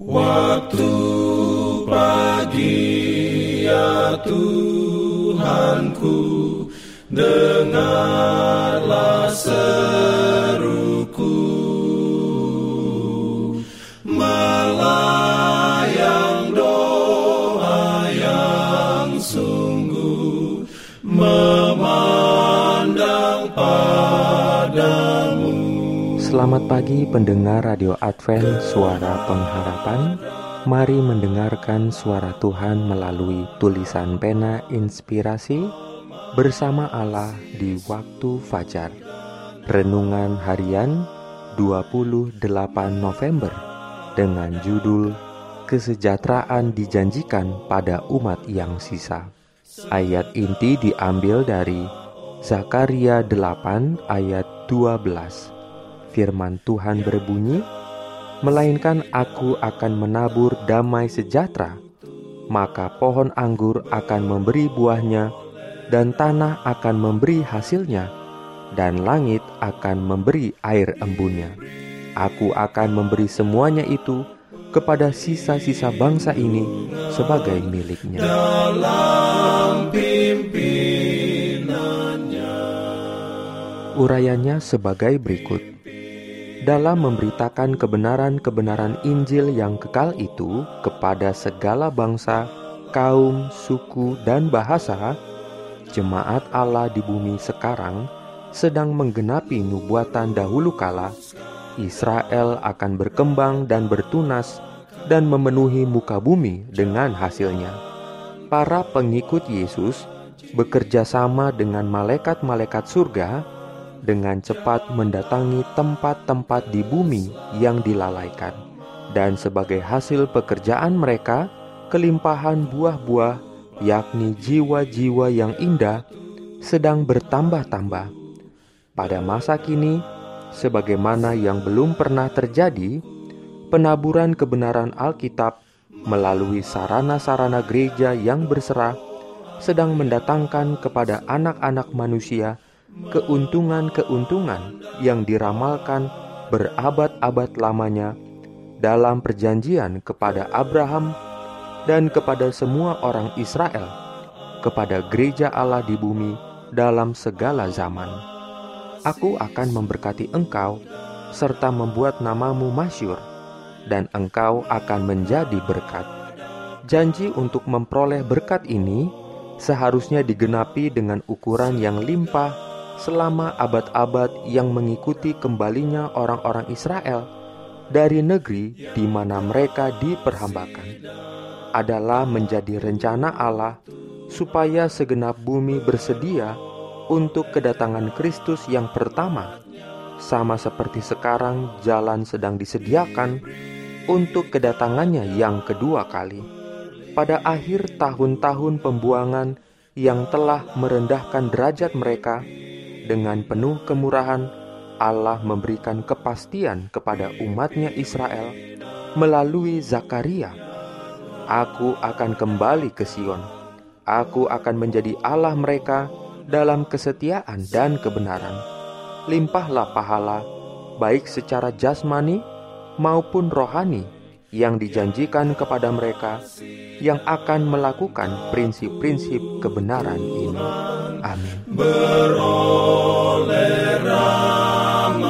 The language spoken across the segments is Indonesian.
Waktu pagi ya Tuhanku Dengarlah Selamat pagi pendengar Radio Advent Suara Pengharapan. Mari mendengarkan suara Tuhan melalui tulisan pena inspirasi Bersama Allah di waktu fajar. Renungan harian 28 November Dengan judul Kesejahteraan dijanjikan pada umat yang sisa. Ayat inti diambil dari Zakaria 8 ayat 12 firman Tuhan berbunyi, "Melainkan aku akan menabur damai sejahtera, maka pohon anggur akan memberi buahnya, dan tanah akan memberi hasilnya, dan langit akan memberi air embunnya. Aku akan memberi semuanya itu kepada sisa-sisa bangsa ini sebagai miliknya." Dalam Urayanya sebagai berikut dalam memberitakan kebenaran-kebenaran Injil yang kekal itu kepada segala bangsa, kaum, suku, dan bahasa, jemaat Allah di bumi sekarang sedang menggenapi nubuatan dahulu kala. Israel akan berkembang dan bertunas dan memenuhi muka bumi dengan hasilnya. Para pengikut Yesus bekerja sama dengan malaikat-malaikat surga dengan cepat mendatangi tempat-tempat di bumi yang dilalaikan, dan sebagai hasil pekerjaan mereka, kelimpahan buah-buah, yakni jiwa-jiwa yang indah, sedang bertambah-tambah. Pada masa kini, sebagaimana yang belum pernah terjadi, penaburan kebenaran Alkitab melalui sarana-sarana gereja yang berserah sedang mendatangkan kepada anak-anak manusia keuntungan-keuntungan yang diramalkan berabad-abad lamanya dalam perjanjian kepada Abraham dan kepada semua orang Israel, kepada gereja Allah di bumi dalam segala zaman. Aku akan memberkati engkau serta membuat namamu masyur, dan engkau akan menjadi berkat. Janji untuk memperoleh berkat ini seharusnya digenapi dengan ukuran yang limpah selama abad-abad yang mengikuti kembalinya orang-orang Israel dari negeri di mana mereka diperhambakan adalah menjadi rencana Allah supaya segenap bumi bersedia untuk kedatangan Kristus yang pertama sama seperti sekarang jalan sedang disediakan untuk kedatangannya yang kedua kali. Pada akhir tahun-tahun pembuangan yang telah merendahkan derajat mereka dengan penuh kemurahan, Allah memberikan kepastian kepada umatnya Israel melalui Zakaria. Aku akan kembali ke Sion. Aku akan menjadi Allah mereka dalam kesetiaan dan kebenaran. Limpahlah pahala, baik secara jasmani maupun rohani, yang dijanjikan kepada mereka yang akan melakukan prinsip-prinsip kebenaran ini. Amin. beroleh rahmatnya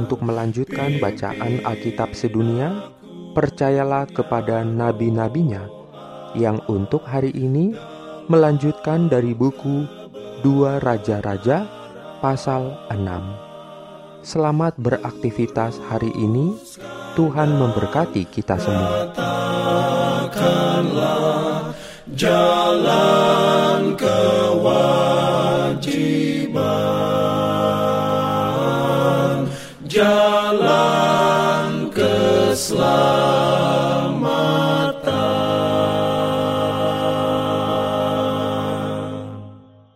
untuk melanjutkan bacaan Alkitab sedunia. Percayalah kepada nabi-nabinya yang untuk hari ini melanjutkan dari buku Dua Raja-Raja pasal 6. Selamat beraktivitas hari ini. Tuhan memberkati kita semua. jalan